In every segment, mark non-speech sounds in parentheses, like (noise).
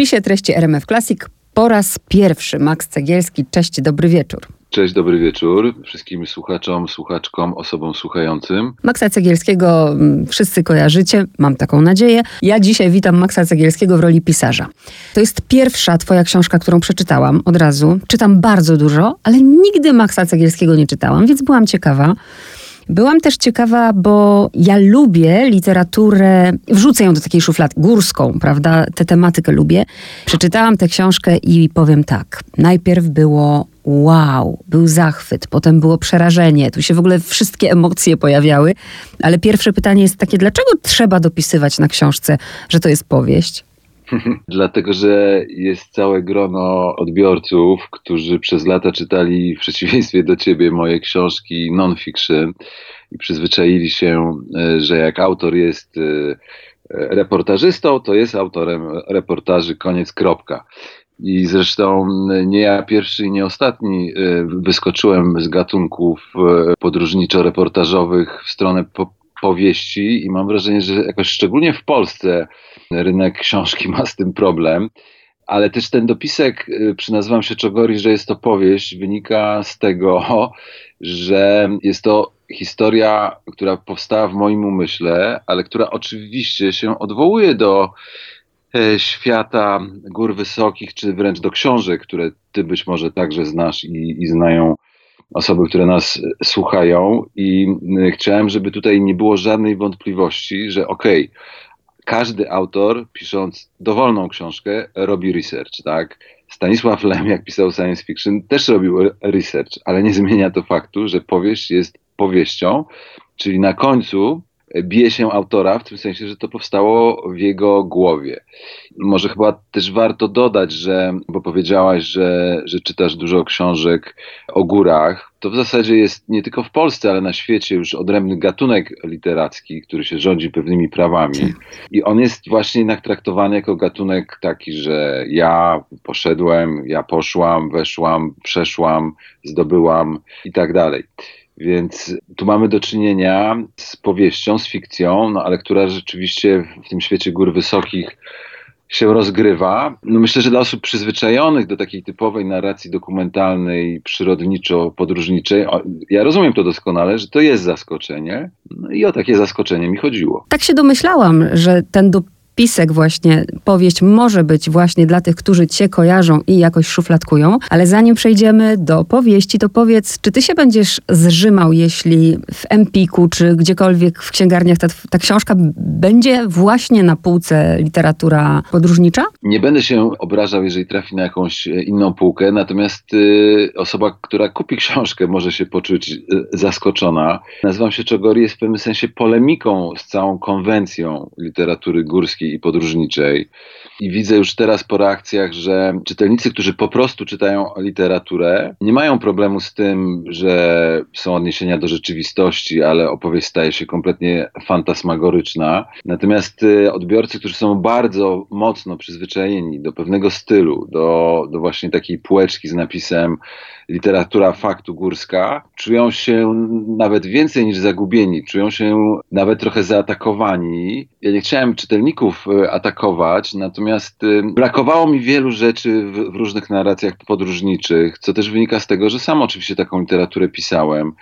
spisie treści RMF Classic po raz pierwszy Max Cegielski. Cześć, dobry wieczór. Cześć, dobry wieczór wszystkim słuchaczom, słuchaczkom, osobom słuchającym. Maxa Cegielskiego mm, wszyscy kojarzycie, mam taką nadzieję. Ja dzisiaj witam Maxa Cegielskiego w roli pisarza. To jest pierwsza twoja książka, którą przeczytałam od razu. Czytam bardzo dużo, ale nigdy Maxa Cegielskiego nie czytałam, więc byłam ciekawa. Byłam też ciekawa, bo ja lubię literaturę, wrzucę ją do takiej szufladki, górską, prawda? Tę tematykę lubię. Przeczytałam tę książkę i powiem tak. Najpierw było wow, był zachwyt, potem było przerażenie, tu się w ogóle wszystkie emocje pojawiały, ale pierwsze pytanie jest takie, dlaczego trzeba dopisywać na książce, że to jest powieść? (laughs) Dlatego, że jest całe grono odbiorców, którzy przez lata czytali w przeciwieństwie do ciebie moje książki non-fiction i przyzwyczaili się, e, że jak autor jest e, reportażystą, to jest autorem reportaży, koniec, kropka. I zresztą nie ja pierwszy i nie ostatni e, wyskoczyłem z gatunków podróżniczo-reportażowych w stronę po powieści i mam wrażenie, że jakoś szczególnie w Polsce rynek książki ma z tym problem. Ale też ten dopisek, y, przynazywam się Czogori, że jest to powieść, wynika z tego, (laughs) że jest to historia, która powstała w moim umyśle, ale która oczywiście się odwołuje do e, świata gór wysokich, czy wręcz do książek, które ty być może także znasz i, i znają osoby, które nas słuchają. I y, chciałem, żeby tutaj nie było żadnej wątpliwości, że okej, okay, każdy autor, pisząc dowolną książkę, robi research, tak? Stanisław Lem, jak pisał science fiction, też robił research, ale nie zmienia to faktu, że powieść jest powieścią, czyli na końcu bije się autora, w tym sensie, że to powstało w jego głowie. Może chyba też warto dodać, że, bo powiedziałaś, że, że czytasz dużo książek o górach, to w zasadzie jest nie tylko w Polsce, ale na świecie już odrębny gatunek literacki, który się rządzi pewnymi prawami. Tak. I on jest właśnie jednak traktowany jako gatunek taki, że ja poszedłem, ja poszłam, weszłam, przeszłam, zdobyłam i tak dalej. Więc tu mamy do czynienia z powieścią, z fikcją, no ale która rzeczywiście w tym świecie gór wysokich się rozgrywa. No myślę, że dla osób przyzwyczajonych do takiej typowej narracji dokumentalnej, przyrodniczo-podróżniczej, ja rozumiem to doskonale, że to jest zaskoczenie. No i o takie zaskoczenie mi chodziło. Tak się domyślałam, że ten do spisek właśnie, powieść może być właśnie dla tych, którzy cię kojarzą i jakoś szufladkują, ale zanim przejdziemy do powieści, to powiedz, czy ty się będziesz zrzymał, jeśli w Empiku, czy gdziekolwiek w księgarniach ta, ta książka będzie właśnie na półce literatura podróżnicza? Nie będę się obrażał, jeżeli trafi na jakąś inną półkę, natomiast y, osoba, która kupi książkę, może się poczuć y, zaskoczona. Nazywam się Czogori, jest w pewnym sensie polemiką z całą konwencją literatury górskiej i podróżniczej. I widzę już teraz po reakcjach, że czytelnicy, którzy po prostu czytają literaturę, nie mają problemu z tym, że są odniesienia do rzeczywistości, ale opowieść staje się kompletnie fantasmagoryczna. Natomiast y, odbiorcy, którzy są bardzo mocno przyzwyczajeni do pewnego stylu, do, do właśnie takiej półeczki z napisem literatura faktu górska, czują się nawet więcej niż zagubieni, czują się nawet trochę zaatakowani. Ja nie chciałem czytelników y, atakować, natomiast y, brakowało mi wielu rzeczy w różnych narracjach podróżniczych, co też wynika z tego, że sam oczywiście taką literaturę pisałem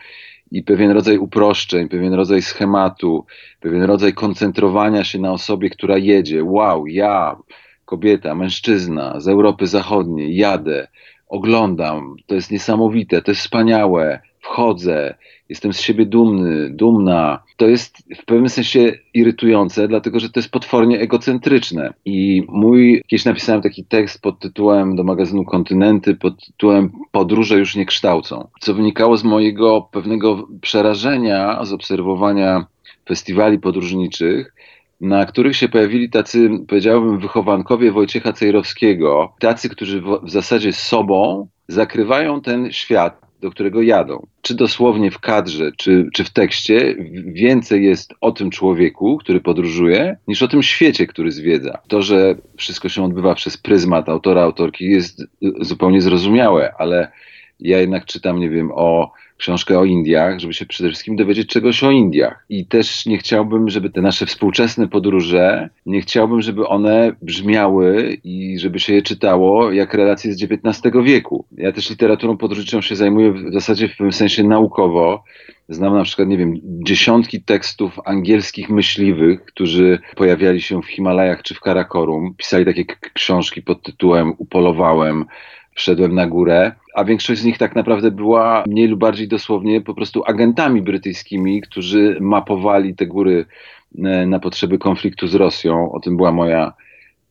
i pewien rodzaj uproszczeń, pewien rodzaj schematu, pewien rodzaj koncentrowania się na osobie, która jedzie. Wow, ja, kobieta, mężczyzna z Europy Zachodniej, jadę, oglądam, to jest niesamowite, to jest wspaniałe, wchodzę, jestem z siebie dumny, dumna. To jest w pewnym sensie irytujące, dlatego że to jest potwornie egocentryczne. I mój, kiedyś napisałem taki tekst pod tytułem do magazynu Kontynenty, pod tytułem Podróże już nie kształcą, co wynikało z mojego pewnego przerażenia, z obserwowania festiwali podróżniczych, na których się pojawili tacy, powiedziałbym, wychowankowie Wojciecha Cejrowskiego, tacy, którzy w, w zasadzie sobą zakrywają ten świat, do którego jadą. Czy dosłownie w kadrze, czy, czy w tekście, więcej jest o tym człowieku, który podróżuje, niż o tym świecie, który zwiedza. To, że wszystko się odbywa przez pryzmat autora, autorki jest zupełnie zrozumiałe, ale Ja jednak czytam, nie wiem, o książkę o Indiach, żeby się przede wszystkim dowiedzieć czegoś o Indiach. I też nie chciałbym, żeby te nasze współczesne podróże, nie chciałbym, żeby one brzmiały i żeby się je czytało jak relacje z XIX wieku. Ja też literaturą podróżniczą się zajmuję w zasadzie w pewnym sensie naukowo. Znam na przykład, nie wiem, dziesiątki tekstów angielskich myśliwych, którzy pojawiali się w Himalajach czy w Karakorum. Pisali takie książki pod tytułem Upolowałem, wszedłem na górę, a większość z nich tak naprawdę była mniej lub bardziej dosłownie po prostu agentami brytyjskimi, którzy mapowali te góry e, na potrzeby konfliktu z Rosją. O tym była moja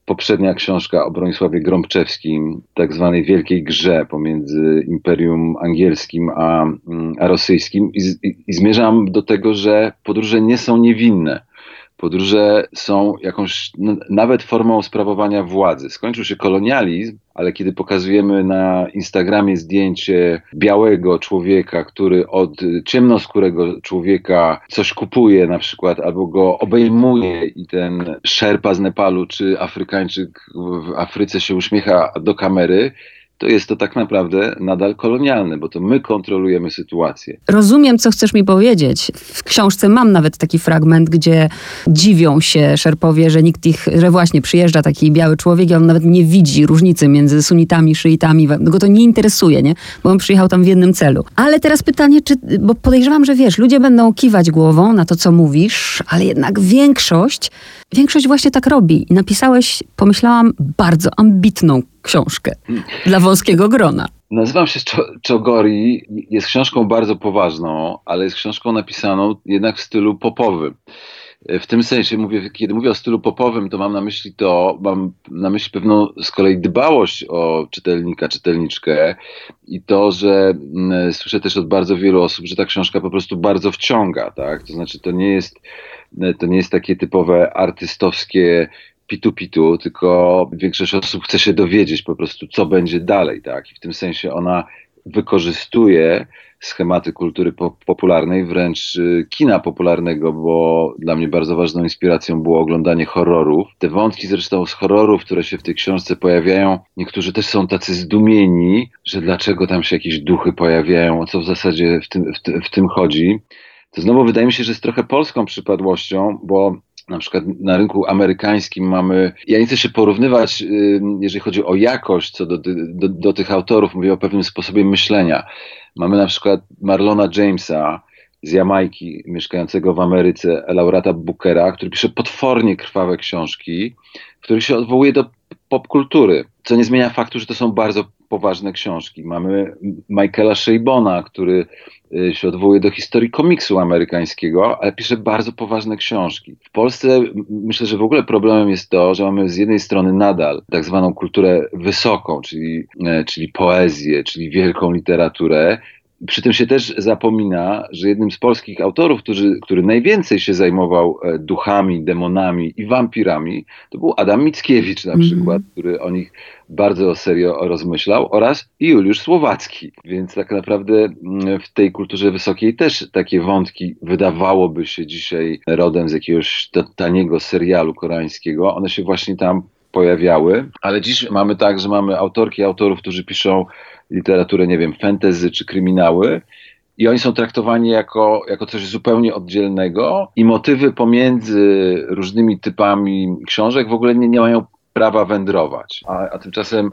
poprzednia książka o Bronisławie Grąbczewskim, tak zwanej wielkiej grze pomiędzy Imperium Angielskim a, mm, a rosyjskim. I, i, I zmierzam do tego, że podróże nie są niewinne Podróże są jakąś nawet formą sprawowania władzy. Skończył się kolonializm, ale kiedy pokazujemy na Instagramie zdjęcie białego człowieka, który od ciemnoskórego człowieka coś kupuje na przykład, albo go obejmuje i ten szerpa z Nepalu czy Afrykańczyk w Afryce się uśmiecha do kamery, to jest to tak naprawdę nadal kolonialne, bo to my kontrolujemy sytuację. Rozumiem, co chcesz mi powiedzieć. W książce mam nawet taki fragment, gdzie dziwią się szerpowie, że nikt ich, że właśnie przyjeżdża taki biały człowiek i on nawet nie widzi różnicy między sunitami, szyitami, go to nie interesuje, nie? Bo on przyjechał tam w jednym celu. Ale teraz pytanie, czy, bo podejrzewam, że wiesz, ludzie będą kiwać głową na to, co mówisz, ale jednak większość, większość właśnie tak robi. I napisałeś, pomyślałam, bardzo ambitną książkę dla wąskiego grona. Nazywam się Czogori. Jest książką bardzo poważną, ale jest książką napisaną jednak w stylu popowym. W tym sensie mówię, kiedy mówię o stylu popowym, to mam na myśli to, mam na myśli pewną z kolei dbałość o czytelnika, czytelniczkę i to, że mm, słyszę też od bardzo wielu osób, że ta książka po prostu bardzo wciąga, tak? To znaczy to nie jest, to nie jest takie typowe artystowskie pitu-pitu, tylko większość osób chce się dowiedzieć po prostu, co będzie dalej, tak? I w tym sensie ona wykorzystuje schematy kultury po popularnej, wręcz y, kina popularnego, bo dla mnie bardzo ważną inspiracją było oglądanie horrorów. Te wątki zresztą z horrorów, które się w tej książce pojawiają, niektórzy też są tacy zdumieni, że dlaczego tam się jakieś duchy pojawiają, o co w zasadzie w tym, w, w tym chodzi. To znowu wydaje mi się, że jest trochę polską przypadłością, bo na przykład na rynku amerykańskim mamy, ja nie chcę się porównywać, jeżeli chodzi o jakość co do, do, do tych autorów, mówię o pewnym sposobie myślenia. Mamy na przykład Marlona Jamesa, z Jamajki, mieszkającego w Ameryce, laureata Bookera, który pisze potwornie krwawe książki, w których się odwołuje do popkultury, co nie zmienia faktu, że to są bardzo poważne książki. Mamy Michaela Shabona, który y, się odwołuje do historii komiksu amerykańskiego, ale pisze bardzo poważne książki. W Polsce myślę, że w ogóle problemem jest to, że mamy z jednej strony nadal tak zwaną kulturę wysoką, czyli, e, czyli poezję, czyli wielką literaturę, przy tym się też zapomina, że jednym z polskich autorów, który, który najwięcej się zajmował e, duchami, demonami i wampirami, to był Adam Mickiewicz na mhm. przykład, mm. który o nich bardzo serio rozmyślał, oraz Juliusz Słowacki. Więc tak naprawdę mm, w tej kulturze wysokiej też takie wątki wydawałoby się dzisiaj rodem z jakiegoś taniego serialu koreańskiego. One się właśnie tam pojawiały, ale dziś mamy tak, że mamy autorki, autorów, którzy piszą literaturę, nie wiem, fantasy czy kryminały. I oni są traktowani jako, jako coś zupełnie oddzielnego, i motywy pomiędzy różnymi typami książek w ogóle nie, nie mają prawa wędrować. A, a tymczasem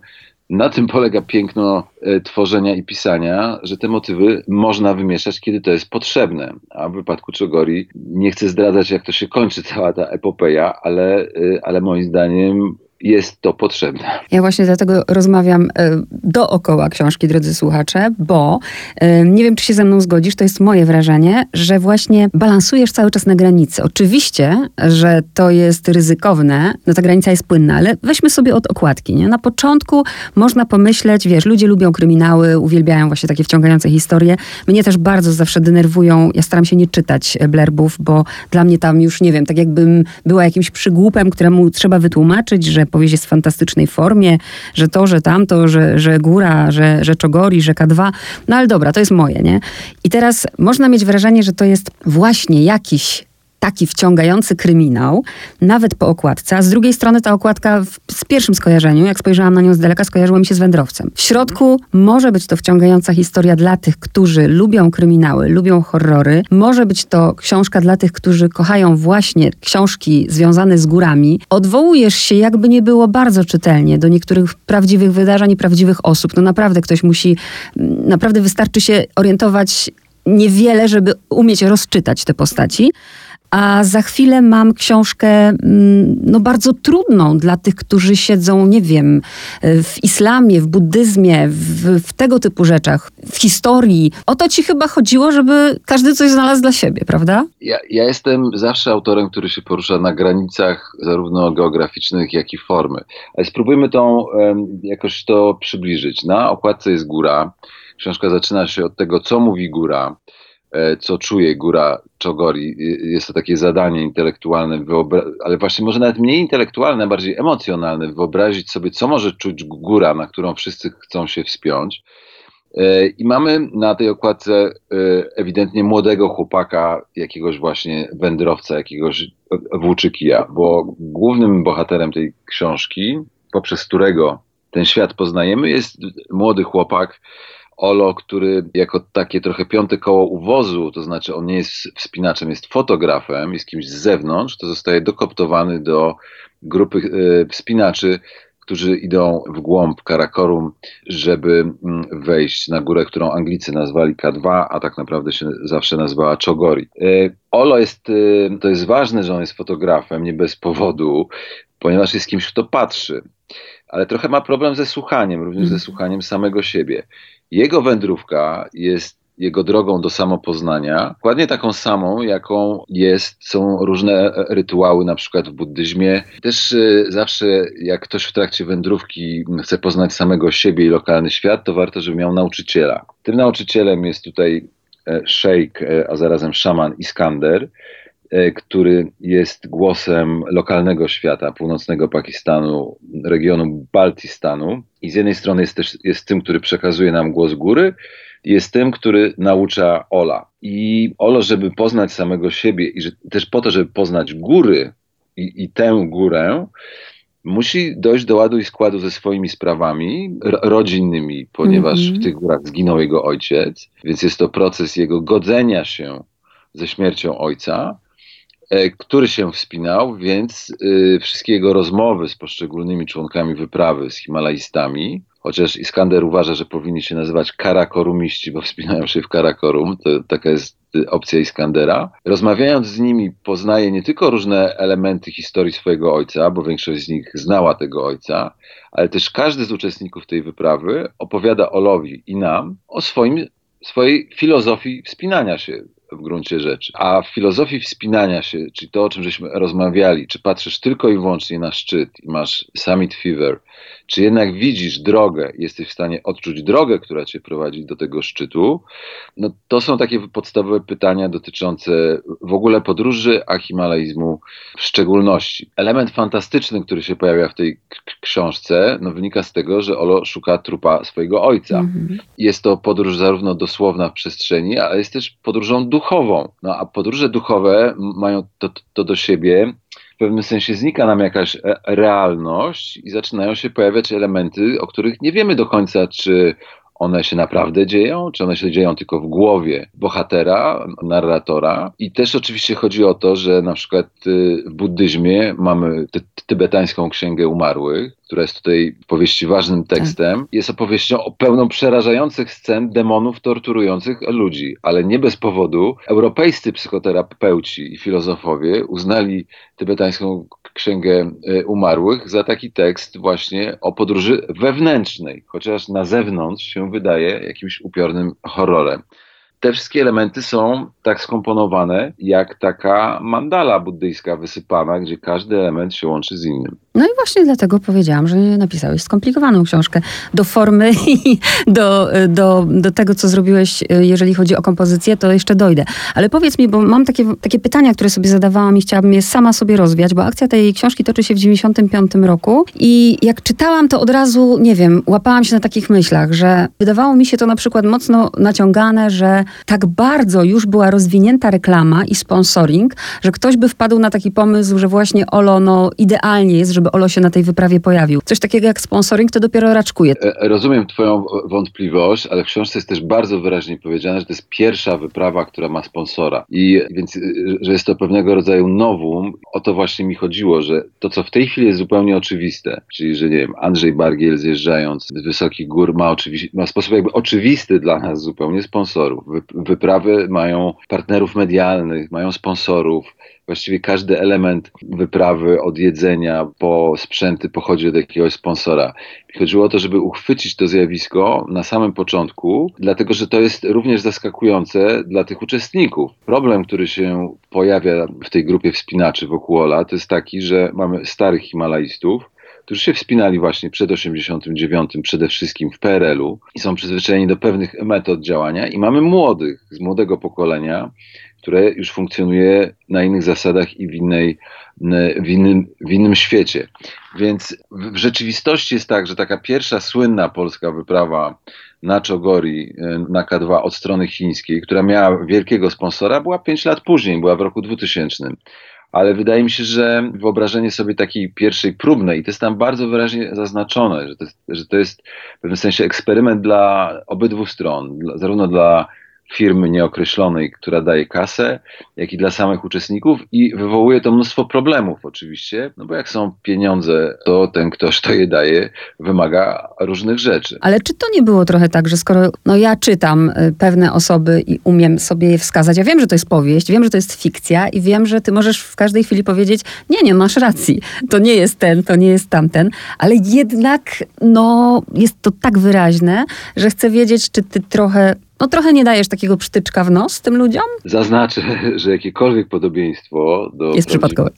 na tym polega piękno e, tworzenia i pisania, że te motywy można wymieszać, kiedy to jest potrzebne. A w wypadku Czogori nie chcę zdradzać, jak to się kończy cała ta epopeja, ale, e, ale moim zdaniem jest to potrzebne. Ja właśnie dlatego rozmawiam e, dookoła książki, drodzy słuchacze, bo e, nie wiem, czy się ze mną zgodzisz, to jest moje wrażenie, że właśnie balansujesz cały czas na granicy. Oczywiście, że to jest ryzykowne, no ta granica jest płynna, ale weźmy sobie od okładki. Nie? Na początku można pomyśleć, wiesz, ludzie lubią kryminały, uwielbiają właśnie takie wciągające historie. Mnie też bardzo zawsze denerwują, ja staram się nie czytać blerbów, bo dla mnie tam już, nie wiem, tak jakbym była jakimś przygłupem, któremu trzeba wytłumaczyć, że powieść jest w fantastycznej formie, że to, że tamto, że, że góra, że, że czogori, że K2. No ale dobra, to jest moje, nie? I teraz można mieć wrażenie, że to jest właśnie jakiś taki wciągający kryminał, nawet po okładce, a z drugiej strony ta okładka w, z pierwszym skojarzeniu, jak spojrzałam na nią z daleka, skojarzyła mi się z wędrowcem. W środku może być to wciągająca historia dla tych, którzy lubią kryminały, lubią horrory. Może być to książka dla tych, którzy kochają właśnie książki związane z górami. Odwołujesz się, jakby nie było bardzo czytelnie, do niektórych prawdziwych wydarzeń i prawdziwych osób. No naprawdę ktoś musi, naprawdę wystarczy się orientować niewiele, żeby umieć rozczytać te postaci. A za chwilę mam książkę mm, no, bardzo trudną dla tych, którzy siedzą, nie wiem, w islamie, w buddyzmie, w, w, tego typu rzeczach, w historii. O to ci chyba chodziło, żeby każdy coś znalazł dla siebie, prawda? Ja, ja jestem zawsze autorem, który się porusza na granicach zarówno geograficznych, jak i formy. Ale spróbujmy tą, jakoś to przybliżyć. Na okładce jest góra. Książka zaczyna się od tego, co mówi góra. E, co czuje góra Czogori. Jest to takie zadanie intelektualne, ale właśnie może nawet mniej intelektualne, bardziej emocjonalne, wyobrazić sobie, co może czuć góra, na którą wszyscy chcą się wspiąć. E, I mamy na tej okładce e, ewidentnie młodego chłopaka, jakiegoś właśnie wędrowca, jakiegoś włóczykija, bo głównym bohaterem tej książki, poprzez którego ten świat poznajemy, jest młody chłopak, Olo, który jako takie trochę piąte koło uwozu, to znaczy on nie jest wspinaczem, jest fotografem, jest kimś z zewnątrz, to zostaje dokoptowany do grupy e, wspinaczy, którzy idą w głąb Karakorum, żeby mm, wejść na górę, którą Anglicy nazwali K2, a tak naprawdę się zawsze nazwała Czogori. E, Olo jest, e, to jest ważne, że on jest fotografem, nie bez powodu, ponieważ jest kimś, kto patrzy ale trochę ma problem ze słuchaniem, również ze mhm. słuchaniem samego siebie. Jego wędrówka jest jego drogą do samopoznania, dokładnie taką samą, jaką jest, są różne rytuały, na przykład w buddyzmie. Też y, zawsze, jak ktoś w trakcie wędrówki chce poznać samego siebie i lokalny świat, to warto, żeby miał nauczyciela. Tym nauczycielem jest tutaj e, szejk, e, a zarazem szaman Iskander, który jest głosem lokalnego świata, północnego Pakistanu, regionu Baltistanu. I z jednej strony jest też jest tym, który przekazuje nam głos góry, jest tym, który naucza Ola. I Olo, żeby poznać samego siebie i że, też po to, żeby poznać góry i, i tę górę, musi dojść do ładu i składu ze swoimi sprawami rodzinnymi, ponieważ mm -hmm. w tych górach zginął jego ojciec, więc jest to proces jego godzenia się ze śmiercią ojca E, który się wspinał, więc y, wszystkie jego rozmowy z poszczególnymi członkami wyprawy, z Himalajstami, chociaż Iskander uważa, że powinni się nazywać karakorumiści, bo (laughs) wspinają się w Karakorum, to taka jest y, opcja Iskandera. Rozmawiając z nimi poznaje nie tylko różne elementy historii swojego ojca, bo większość z nich znała tego ojca, ale też każdy z uczestników tej wyprawy opowiada Olowi i nam o swoim, swojej filozofii wspinania się w gruncie rzeczy. A w filozofii wspinania się, czyli to, o czym żeśmy rozmawiali, czy patrzysz tylko i wyłącznie na szczyt i masz summit fever, czy jednak widzisz drogę, jesteś w stanie odczuć drogę, która cię prowadzi do tego szczytu, no to są takie podstawowe pytania dotyczące w ogóle podróży, a himalaizmu w szczególności. Element fantastyczny, który się pojawia w tej książce, no wynika z tego, że Olo szuka trupa swojego ojca. -hmm. Jest to podróż zarówno dosłowna w przestrzeni, ale jest też podróżą duchową. No a podróże duchowe mają to, to do siebie, w pewnym sensie znika nam jakaś e, realność i zaczynają się pojawiać elementy, o których nie wiemy do końca, czy one się naprawdę dzieją, czy one się dzieją tylko w głowie bohatera, narratora. I też oczywiście chodzi o to, że na przykład y, w buddyzmie mamy tybetańską księgę umarłych, która jest tutaj powieści ważnym tekstem, tak. jest opowieścią o pełną przerażających scen demonów torturujących ludzi, ale nie bez powodu. Europejscy psychoterapeuci i filozofowie uznali tybetańską księgę e, umarłych za taki tekst właśnie o podróży wewnętrznej, chociaż na zewnątrz się wydaje jakimś upiornym horrorem te wszystkie elementy są tak skomponowane, jak taka mandala buddyjska wysypana, gdzie każdy element się łączy z innym. No i właśnie dlatego powiedziałam, że napisałeś skomplikowaną książkę do formy (laughs) i do, do, do tego, co zrobiłeś, jeżeli chodzi o kompozycję, to jeszcze dojdę. Ale powiedz mi, bo mam takie, takie pytania, które sobie zadawałam i chciałabym je sama sobie rozwiać, bo akcja tej książki toczy się w 95 roku i jak czytałam, to od razu, nie wiem, łapałam się na takich myślach, że wydawało mi się to na przykład mocno naciągane, że tak bardzo już była rozwinięta reklama i sponsoring, że ktoś by wpadł na taki pomysł, że właśnie Olo, no idealnie jest, żeby Olo się na tej wyprawie pojawił. Coś takiego jak sponsoring to dopiero raczkuje. E, rozumiem twoją wątpliwość, ale w książce jest też bardzo wyraźnie powiedziane, że to jest pierwsza wyprawa, która ma sponsora. I więc, że jest to pewnego rodzaju nowum. O to właśnie mi chodziło, że to, co w tej chwili jest zupełnie oczywiste, czyli, że nie wiem, Andrzej Bargiel zjeżdżając z wysokich gór ma, oczywiście, ma sposób jakby oczywisty dla nas zupełnie sponsorów. Wyprawy mają partnerów medialnych, mają sponsorów, właściwie każdy element wyprawy, od jedzenia po sprzęty pochodzi od jakiegoś sponsora. Chodziło o to, żeby uchwycić to zjawisko na samym początku, dlatego że to jest również zaskakujące dla tych uczestników. Problem, który się pojawia w tej grupie wspinaczy wokół Ola, to jest taki, że mamy starych Himalajstów, którzy się wspinali właśnie przed 89 przede wszystkim w PRL-u i są przyzwyczajeni do pewnych metod działania i mamy młodych, z młodego pokolenia, które już funkcjonuje na innych zasadach i w, innej, w, innym, w innym świecie. Więc w rzeczywistości jest tak, że taka pierwsza słynna polska wyprawa na Czogori, e, na K2 od strony chińskiej, która miała wielkiego sponsora, była 5 lat później, była w roku 2000 ale wydaje mi się, że wyobrażenie sobie takiej pierwszej próbnej, i to jest tam bardzo wyraźnie zaznaczone, że to jest, że to jest w pewnym sensie eksperyment dla obydwu stron, dla, zarówno dla firmy nieokreślonej, która daje kasę, jak i dla samych uczestników i wywołuje to mnóstwo problemów oczywiście, no bo jak są pieniądze, to ten ktoś, kto je daje, wymaga różnych rzeczy. Ale czy to nie było trochę tak, że skoro no ja czytam y, pewne osoby i umiem sobie je wskazać, ja wiem, że to jest powieść, wiem, że to jest fikcja i wiem, że ty możesz w każdej chwili powiedzieć, nie, nie, masz racji, to nie jest ten, to nie jest tamten, ale jednak no jest to tak wyraźne, że chcę wiedzieć, czy ty trochę no trochę nie dajesz takiego przytyczka w nos tym ludziom? Zaznaczę, że jakiekolwiek podobieństwo do... Jest przypadkowe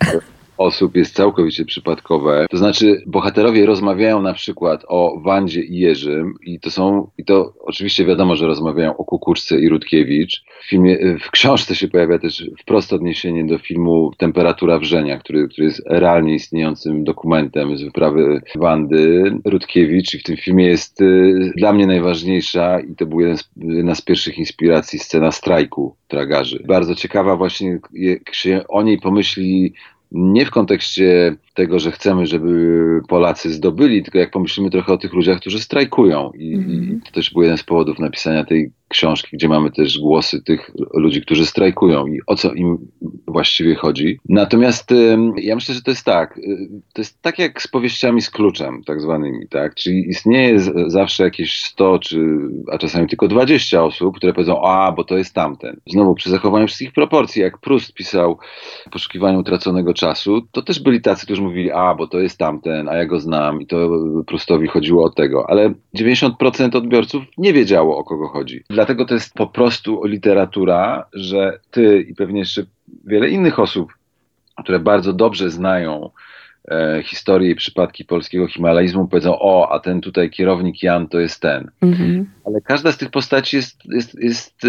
osób jest całkowicie przypadkowe. To znaczy, bohaterowie rozmawiają na przykład o Wandzie i Jerzym i to są, i to oczywiście wiadomo, że rozmawiają o Kukuczce i Rutkiewicz. W, filmie, w książce się pojawia też wprost odniesienie do filmu Temperatura wrzenia, który, który jest realnie istniejącym dokumentem z wyprawy Wandy Rutkiewicz i w tym filmie jest y, dla mnie najważniejsza i to był jeden z, jedna z pierwszych inspiracji scena strajku tragarzy. Bardzo ciekawa właśnie, jak się o niej pomyśli nie w kontekście tego, że chcemy, żeby Polacy zdobyli, tylko jak pomyślimy trochę o tych ludziach, którzy strajkują. I, mm. i mhm. to też był jeden z powodów napisania tej książki, gdzie mamy też głosy tych ludzi, którzy strajkują i o co im właściwie chodzi. Natomiast ja myślę, że to jest tak, y, to jest tak jak z powieściami z kluczem tak zwanymi, tak? Czyli istnieje zawsze jakieś 100 czy, a czasami tylko 20 osób, które powiedzą, a, bo to jest tamten. Znowu przy zachowaniu wszystkich proporcji, jak Proust pisał w poszukiwaniu utraconego czasu, to też byli tacy, którzy mówili, a, bo to jest tamten, a ja go znam i to Prustowi chodziło o tego, ale 90% odbiorców nie wiedziało, o kogo chodzi. Dlatego to jest po prostu literatura, że ty i pewnie jeszcze wiele innych osób, które bardzo dobrze znają e, historię i przypadki polskiego himalajzmu, powiedzą, o, a ten tutaj kierownik Jan to jest ten. Mhm ale każda z tych postaci jest, jest, jest,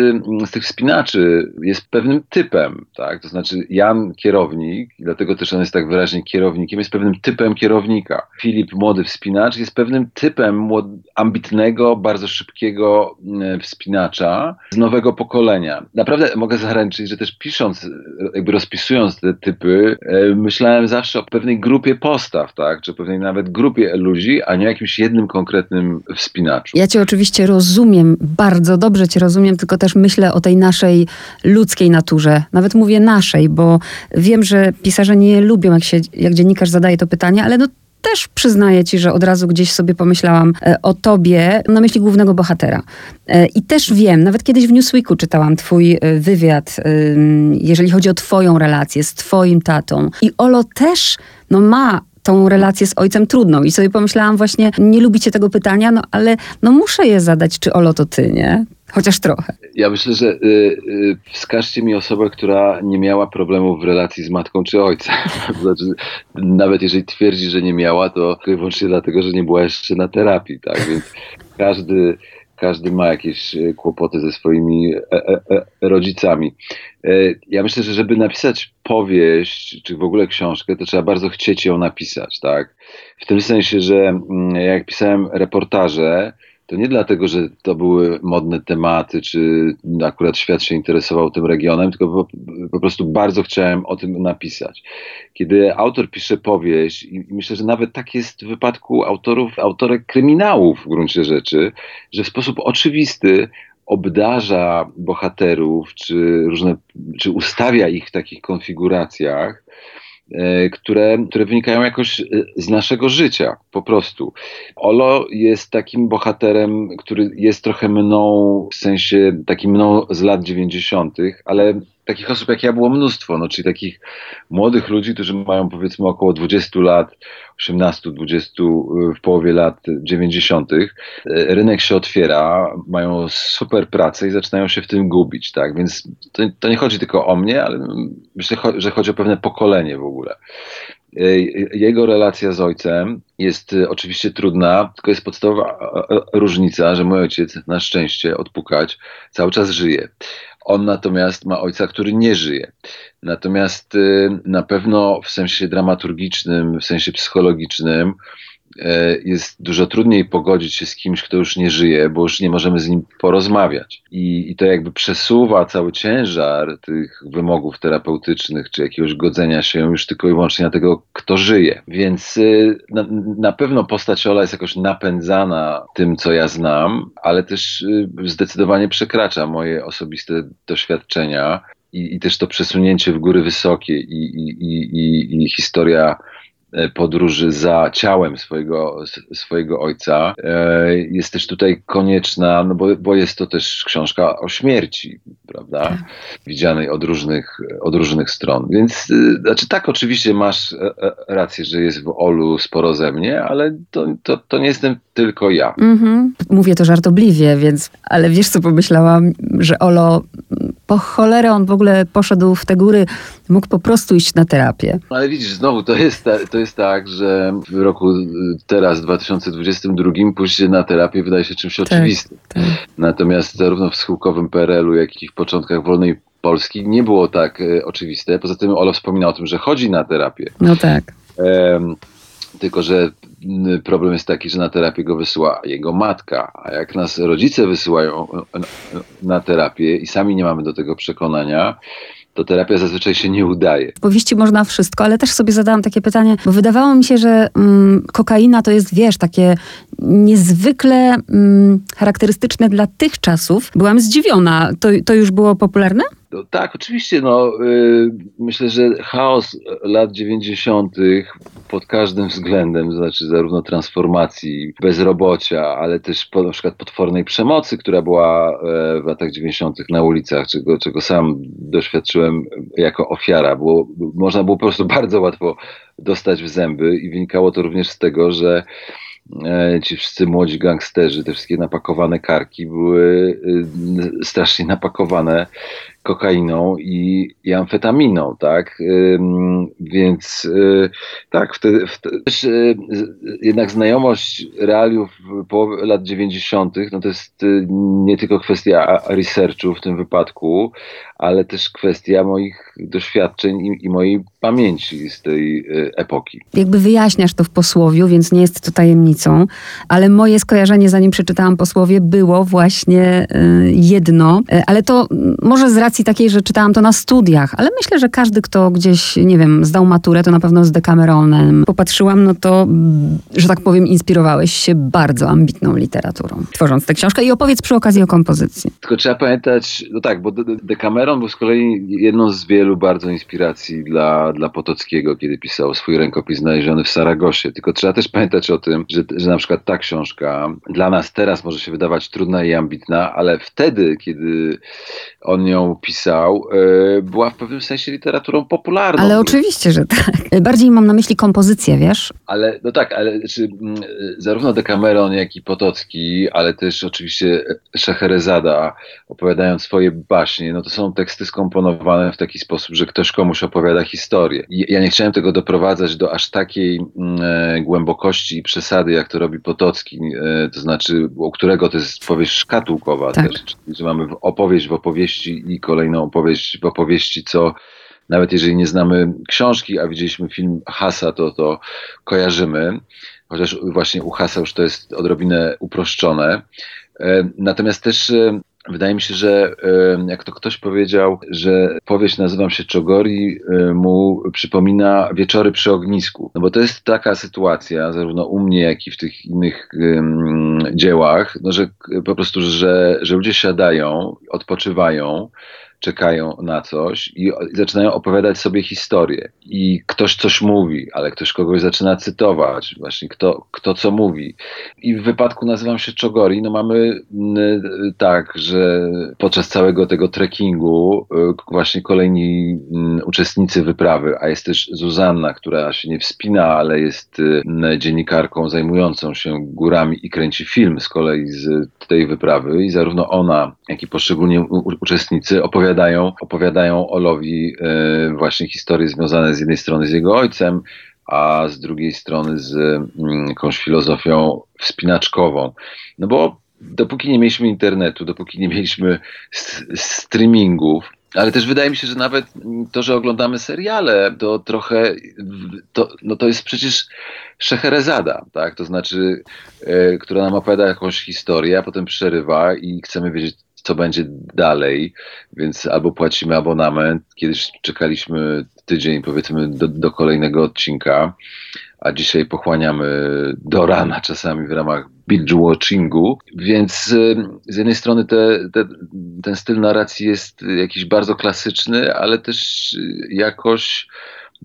z tych wspinaczy jest pewnym typem, tak? To znaczy Jan kierownik, dlatego też on jest tak wyraźnie kierownikiem, jest pewnym typem kierownika. Filip, młody wspinacz, jest pewnym typem ambitnego, bardzo szybkiego wspinacza z nowego pokolenia. Naprawdę mogę zaręczyć, że też pisząc, jakby rozpisując te typy, e, myślałem zawsze o pewnej grupie postaw, tak? Czy pewnej nawet grupie ludzi, a nie jakimś jednym konkretnym wspinaczu. Ja cię oczywiście rozumiem rozumiem, bardzo dobrze cię rozumiem, tylko też myślę o tej naszej ludzkiej naturze. Nawet mówię naszej, bo wiem, że pisarze nie lubią, jak, się, jak dziennikarz zadaje to pytanie, ale no też przyznaję ci, że od razu gdzieś sobie pomyślałam e, o tobie na myśli głównego bohatera. E, I też wiem, nawet kiedyś w Newsweeku czytałam twój e, wywiad, jeżeli chodzi o twoją relację z twoim tatą. I Olo też no, ma tą relację z ojcem trudną. I sobie pomyślałam właśnie, nie lubicie tego pytania, no ale no muszę je zadać, czy Olo to ty, nie? Chociaż trochę. Ja myślę, że y, y, wskażcie mi osobę, która nie miała problemów w relacji z matką czy ojcem. (laughs) znaczy, nawet jeżeli twierdzi, że nie miała, to wyłącznie dlatego, że nie była jeszcze na terapii, tak? Więc każdy, każdy ma jakieś e, kłopoty ze swoimi e, e, rodzicami. Ja myślę, że żeby napisać powieść, czy w ogóle książkę, to trzeba bardzo chcieć ją napisać, tak? W tym sensie, że mm, jak pisałem reportaże, to nie dlatego, że to były modne tematy, czy akurat świat się interesował tym regionem, tylko po, po prostu bardzo chciałem o tym napisać. Kiedy autor pisze powieść, i myślę, że nawet tak jest w wypadku autorów, autorek kryminałów w gruncie rzeczy, że w sposób oczywisty obdarza bohaterów, czy, różne, czy ustawia ich w takich konfiguracjach, które, które wynikają jakoś e, z naszego życia, po prostu. Olo jest takim bohaterem, który jest trochę mną, w sensie takim mną z lat 90., ale takich osób jak ja było mnóstwo, no, czyli takich młodych ludzi, którzy mają powiedzmy około 20 lat, 18-20 w połowie lat 90. Rynek się otwiera, mają super pracę i zaczynają się w tym gubić, tak? Więc to, to nie chodzi tylko o mnie, ale myślę, że chodzi o pewne pokolenie w ogóle. Jego relacja z ojcem jest oczywiście trudna, tylko jest podstawowa różnica, że mój ojciec na szczęście odpukać cały czas żyje. On natomiast ma ojca, który nie żyje. Natomiast y, na pewno w sensie dramaturgicznym, w sensie psychologicznym, jest dużo trudniej pogodzić się z kimś, kto już nie żyje, bo już nie możemy z nim porozmawiać. I, i to jakby przesuwa cały ciężar tych wymogów terapeutycznych, czy jakiegoś godzenia się już tylko i wyłącznie na tego, kto żyje. Więc y, na, na pewno postać Ola jest jakoś napędzana tym, co ja znam, ale też y, zdecydowanie przekracza moje osobiste doświadczenia. I, i też to przesunięcie w góry wysokie i, i, i, i historia E, podróży za ciałem swojego, swojego ojca. E, jest też tutaj konieczna, no bo, bo jest to też książka o śmierci, prawda? Widzianej od różnych, od różnych stron. Więc e, znaczy tak, oczywiście masz rację, że jest w Olu sporo ze mnie, ale to, to, to nie jestem tylko ja. Mhm. Mówię to żartobliwie, więc, ale wiesz co pomyślałam, że Olo po cholerę on w ogóle poszedł w te góry, mógł po prostu iść na terapię. Ale widzisz, znowu to jest, ta, to jest tak, że w roku y, teraz, 2022, pójście na terapię wydaje się czymś tak, oczywistym. Tak. Natomiast zarówno w schyłkowym PRL-u, jak i w początkach wolnej Polski nie było tak e, oczywiste. Poza tym Olo wspomina o tym, że chodzi na terapię. No tak. tylko, że problem jest taki, że na terapię go wysyła jego matka, a jak nas rodzice wysyłają e, na terapię i sami nie mamy do tego przekonania, to terapia zazwyczaj się nie udaje. W powieści można wszystko, ale też sobie zadałam takie pytanie, bo wydawało mi się, że mm, kokaina to jest, wiesz, takie niezwykle mm, charakterystyczne dla tych czasów. Byłam zdziwiona. To, to już było popularne? Tak, oczywiście. No, yy, myślę, że chaos lat 90. pod każdym względem, znaczy zarówno transformacji, bezrobocia, ale też po, na przykład potwornej przemocy, która była e, w latach 90. na ulicach, czego, czego sam doświadczyłem jako ofiara. Było, można było po prostu (laughs) bardzo łatwo dostać w zęby i wynikało to również z tego, że E, ci wszyscy młodzi gangsterzy, te wszystkie napakowane karki były y, strasznie napakowane kokainą i, i amfetaminą, tak? Więc y, tak, wtedy, wtedy też y, jednak znajomość realiów połowy lat 90., no to jest nie tylko kwestia researchu w tym wypadku, ale też kwestia moich doświadczeń i, i mojej pamięci z tej epoki. Jakby wyjaśniasz to w posłowiu, więc nie jest to tajemnicą, ale moje skojarzenie, zanim przeczytałam posłowie, było właśnie jedno, ale to może z racji takiej, że czytałam to na studiach, ale myślę, że każdy, kto gdzieś, nie wiem, zdał maturę, to na pewno z Decameronem. Popatrzyłam, no to, że tak powiem, inspirowałeś się bardzo ambitną literaturą, tworząc tę książkę i opowiedz przy okazji o kompozycji. Tylko trzeba pamiętać, no tak, bo Decameron był z kolei jedną z wielu bardzo inspiracji dla, dla Potockiego, kiedy pisał swój rękopis znaleziony w Saragosie. Tylko trzeba też pamiętać o tym, że, że na przykład ta książka dla nas teraz może się wydawać trudna i ambitna, ale wtedy, kiedy on ją pisał, e, była w pewnym sensie literaturą popularną. Ale oczywiście, że tak. Bardziej mam na myśli kompozycję, wiesz? Ale, no tak, ale czy, mm, zarówno Decameron, jak i Potocki, ale też oczywiście Szeherezada opowiadają swoje baśnie, no to są teksty skomponowane w taki sposób, że ktoś komuś opowiada historię. I ja nie chciałem tego doprowadzać do aż takiej e, głębokości i przesady, jak to robi Potocki, e, to znaczy, u którego to jest powieść szkatułkowa tak. też, czyli że mamy opowieść w opowieści i kolejną opowieść w opowieści, co nawet jeżeli nie znamy książki, a widzieliśmy film Hasa, to to kojarzymy. Chociaż właśnie u Hasa już to jest odrobinę uproszczone. E, natomiast też e, Wydaje mi się, że e, jak to ktoś powiedział, że powieść Nazywam się Czogori mu przypomina wieczory przy ognisku. No bo to jest taka sytuacja, zarówno u mnie, jak i w tych innych um, dziełach, no że po prostu, że, że ludzie siadają, odpoczywają, czekają na coś i zaczynają opowiadać sobie historię. I ktoś coś mówi, ale ktoś kogoś zaczyna cytować, właśnie kto, kto co mówi. I w wypadku nazywam się Czogori, no mamy tak, że podczas całego tego trekkingu y, właśnie kolejni uczestnicy wyprawy, a jest też Zuzanna, która się nie wspina, ale jest y, dziennikarką zajmującą się górami i kręci film z kolei z tej wyprawy i zarówno ona, jak i poszczególni uczestnicy opowiadają opowiadają, opowiadają Olowi e, właśnie historie związane z jednej strony z jego ojcem, a z drugiej strony z mm, jakąś filozofią wspinaczkową. No bo dopóki nie mieliśmy internetu, dopóki nie mieliśmy streamingów, ale też wydaje mi się, że nawet to, że oglądamy seriale, to trochę, to, no to jest przecież Szeherezada, tak? To znaczy, e, która nam opowiada jakąś historię, a potem przerywa i chcemy wiedzieć, co będzie dalej, więc albo płacimy abonament, kiedyś czekaliśmy tydzień powiedzmy do, do kolejnego odcinka, a dzisiaj pochłaniamy do rana czasami w ramach binge-watchingu, więc z jednej strony te, te, ten styl narracji jest jakiś bardzo klasyczny, ale też jakoś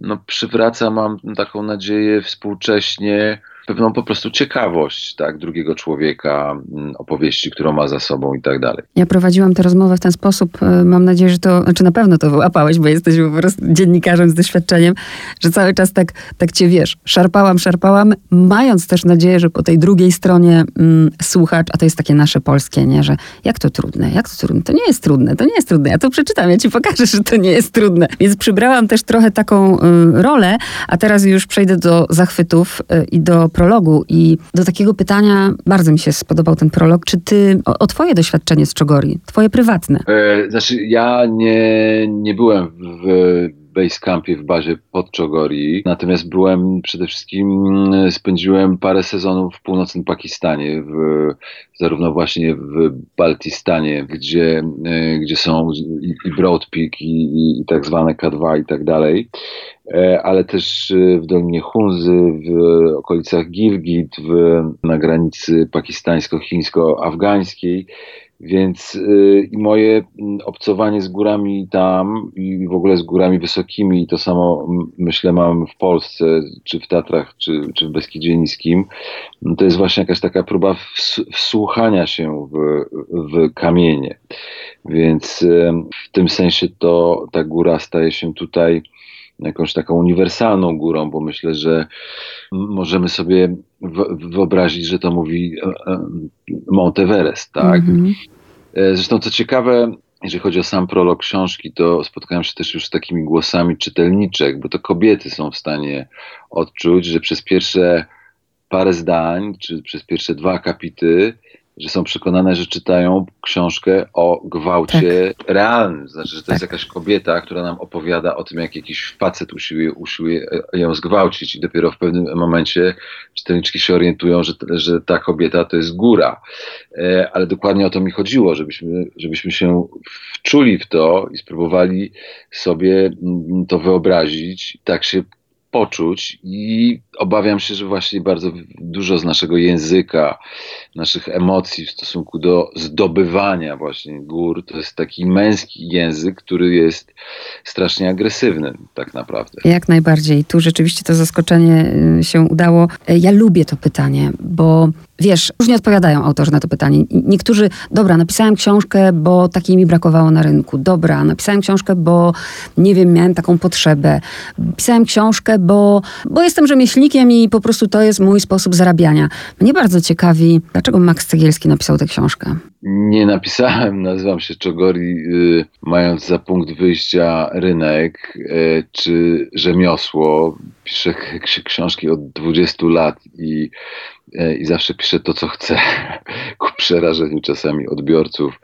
no, przywraca, mam taką nadzieję, współcześnie pewną po prostu ciekawość tak, drugiego człowieka, mm, opowieści, którą ma za sobą i tak dalej. Ja prowadziłam tę rozmowę w ten sposób, e, mam nadzieję, że to, znaczy na pewno to wyłapałeś, bo jesteś po prostu dziennikarzem z doświadczeniem, że cały czas tak, tak cię wiesz, szarpałam, szarpałam, mając też nadzieję, że po tej drugiej stronie mm, słuchacz, a to jest takie nasze polskie, nie, że jak to trudne, jak to trudne, to nie jest trudne, to nie jest trudne, ja to przeczytam, ja ci pokażę, że to nie jest trudne. Więc przybrałam też trochę taką y, rolę, a teraz już przejdę do zachwytów y, i do prologu i do takiego pytania, bardzo mi się spodobał ten prolog, czy ty, o, o twoje doświadczenie z Czogori, twoje prywatne. E, znaczy ja nie, nie byłem w Basecampie w bazie pod Czogori. Natomiast byłem przede wszystkim, spędziłem parę sezonów w północnym Pakistanie, w, zarówno właśnie w Baltistanie, gdzie, e, gdzie są i, i Broad Peak i, i, i tak zwane K2 i tak dalej. E, ale też e, w Dolinie Hunzy, w okolicach Gilgit, w, na granicy pakistańsko-chińsko-afgańskiej. Więc y, i moje mm, obcowanie z górami tam i w ogóle z górami wysokimi, to samo myślę mam w Polsce, czy w Tatrach, czy, czy w Beskidzie Niskim, to jest właśnie jakaś taka próba wsłuchania się w, w kamienie. Więc w tym sensie to ta góra staje się tutaj jakąś taką uniwersalną górą, bo myślę, że możemy sobie wyobrazić, że to mówi e, e, Monteverest, tak? Mm -hmm. Zresztą co ciekawe, jeżeli chodzi o sam prolog książki, to spotkałem się też już z takimi głosami czytelniczek, bo to kobiety są w stanie odczuć, że przez pierwsze parę zdań, czy przez pierwsze dwa akapity że są przekonane, że czytają książkę o gwałcie tak. realnym. Znaczy, że to tak. jest jakaś kobieta, która nam opowiada o tym, jak jakiś facet usiłuje, usiłuje ją zgwałcić i dopiero w pewnym momencie czytelniczki się orientują, że, że ta kobieta to jest góra. E, ale dokładnie o to mi chodziło, żebyśmy, żebyśmy się wczuli w to i spróbowali sobie to wyobrazić, tak się poczuć i obawiam się, że właśnie bardzo dużo z naszego języka, naszych emocji w stosunku do zdobywania właśnie gór, to jest taki męski język, który jest strasznie agresywny tak naprawdę. Jak najbardziej. Tu rzeczywiście to zaskoczenie y, się udało. Ja lubię to pytanie, bo wiesz, różnie odpowiadają autorzy na to pytanie. Niektórzy, dobra, napisałem książkę, bo takiej mi brakowało na rynku. Dobra, napisałem książkę, bo nie wiem, miałem taką potrzebę. Pisałem książkę, bo, bo jestem rzemieślnikiem i po prostu to jest mój sposób zarabiania. Mnie bardzo ciekawi, dlaczego Max Cegielski napisał tę książkę? Nie napisałem, (laughs) nazywam się Czogori, y, mając za punkt wyjścia rynek y, czy rzemiosło. Piszę książki od 20 lat i, y, i zawsze piszę to, co chcę, (laughs) ku przerażeniu czasami odbiorców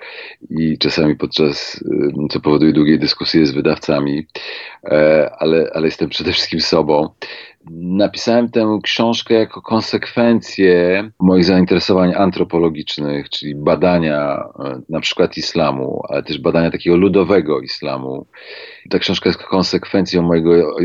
i czasami podczas, co powoduje długiej dyskusje z wydawcami, ale, ale jestem przede wszystkim sobą. Napisałem tę książkę jako konsekwencję moich zainteresowań antropologicznych, czyli badania e, na przykład islamu, ale też badania takiego ludowego islamu. Ta książka jest konsekwencją mojego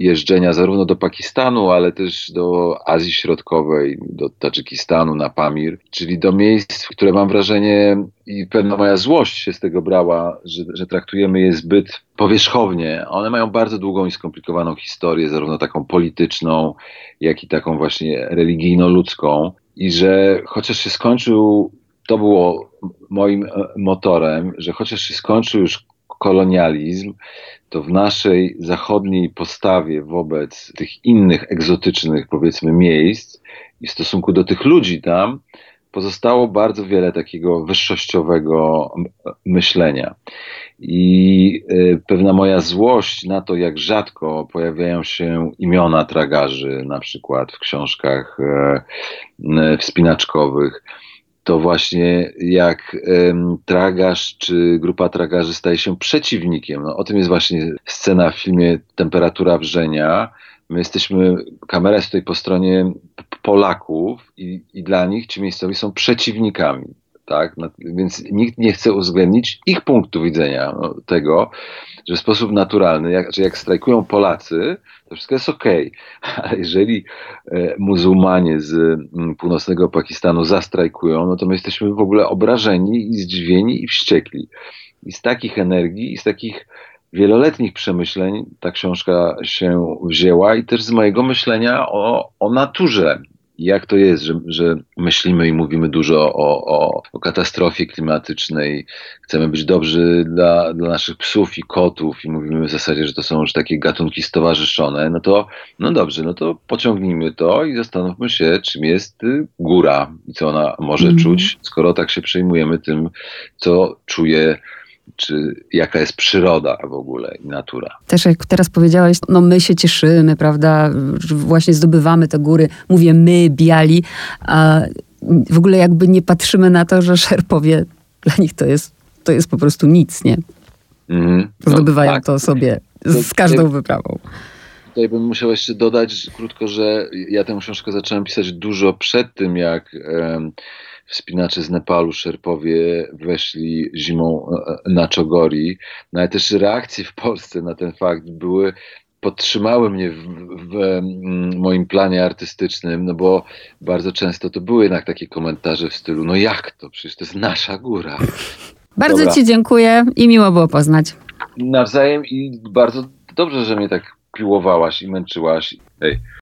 jeżdżenia zarówno do Pakistanu, ale też do Azji Środkowej, do Tadżykistanu, na Pamir, czyli do miejsc, które mam wrażenie i pewna moja złość się z tego brała, że, że traktujemy je zbyt powierzchownie. One mają bardzo długą i skomplikowaną historię, zarówno taką polityczną, jak i taką właśnie religijno-ludzką. I że chociaż się skończył, to było moim e, motorem, że chociaż się skończył już kolonializm, to w naszej zachodniej postawie wobec tych innych egzotycznych, powiedzmy, miejsc i w stosunku do tych ludzi tam, pozostało bardzo wiele takiego wyższościowego myślenia. I y, pewna moja złość na to, jak rzadko pojawiają się imiona tragarzy, na przykład w książkach e, wspinaczkowych, to właśnie jak tragarz czy grupa tragarzy staje się przeciwnikiem. No, o tym jest właśnie scena w filmie Temperatura wrzenia. My jesteśmy, kamera jest tutaj po stronie Polaków i, i dla nich ci miejscowi są przeciwnikami. Tak? No, więc nikt nie chce uwzględnić ich punktu widzenia no, tego, że w sposób naturalny, jak, że jak strajkują Polacy, to wszystko jest ok, (laughs) ale jeżeli e, muzułmanie z m, mm, północnego Pakistanu zastrajkują, no to my jesteśmy w ogóle obrażeni i zdziwieni i wściekli. I z takich energii, i z takich wieloletnich przemyśleń ta książka się wzięła i też z mojego myślenia o, o naturze. Jak to jest, że, że myślimy i mówimy dużo o, o, o, katastrofie klimatycznej, chcemy być dobrzy dla, dla naszych psów i kotów i mówimy w zasadzie, że to są już takie gatunki stowarzyszone, no to no dobrze, no to pociągnijmy to i zastanówmy się, czym jest y, góra i co ona może mm. czuć, skoro tak się przejmujemy tym, co czuje czy jaka jest przyroda w ogóle i natura. Też jak teraz powiedziałeś, no my się cieszymy, prawda, właśnie zdobywamy te góry, mówię my, biali, a w ogóle jakby nie patrzymy na to, że Szerpowie, dla nich to jest, to jest po prostu nic, nie? Mm, no, Zdobywają tak. to sobie z każdą wyprawą. Tutaj bym musiał jeszcze dodać krótko, że ja tę książkę zacząłem pisać dużo przed tym, jak wspinacze z Nepalu, Szerpowie weszli zimą e, e, na Czogori. No ale też reakcje w Polsce na ten fakt były podtrzymały mnie w, w, mm, moim planie artystycznym, no bo bardzo często to były jednak takie komentarze w stylu, no jak to, przecież to jest nasza góra. Bardzo Dobra. Ci dziękuję i miło było poznać. Nawzajem i bardzo dobrze, że mnie tak piłowałaś i męczyłaś. Hej.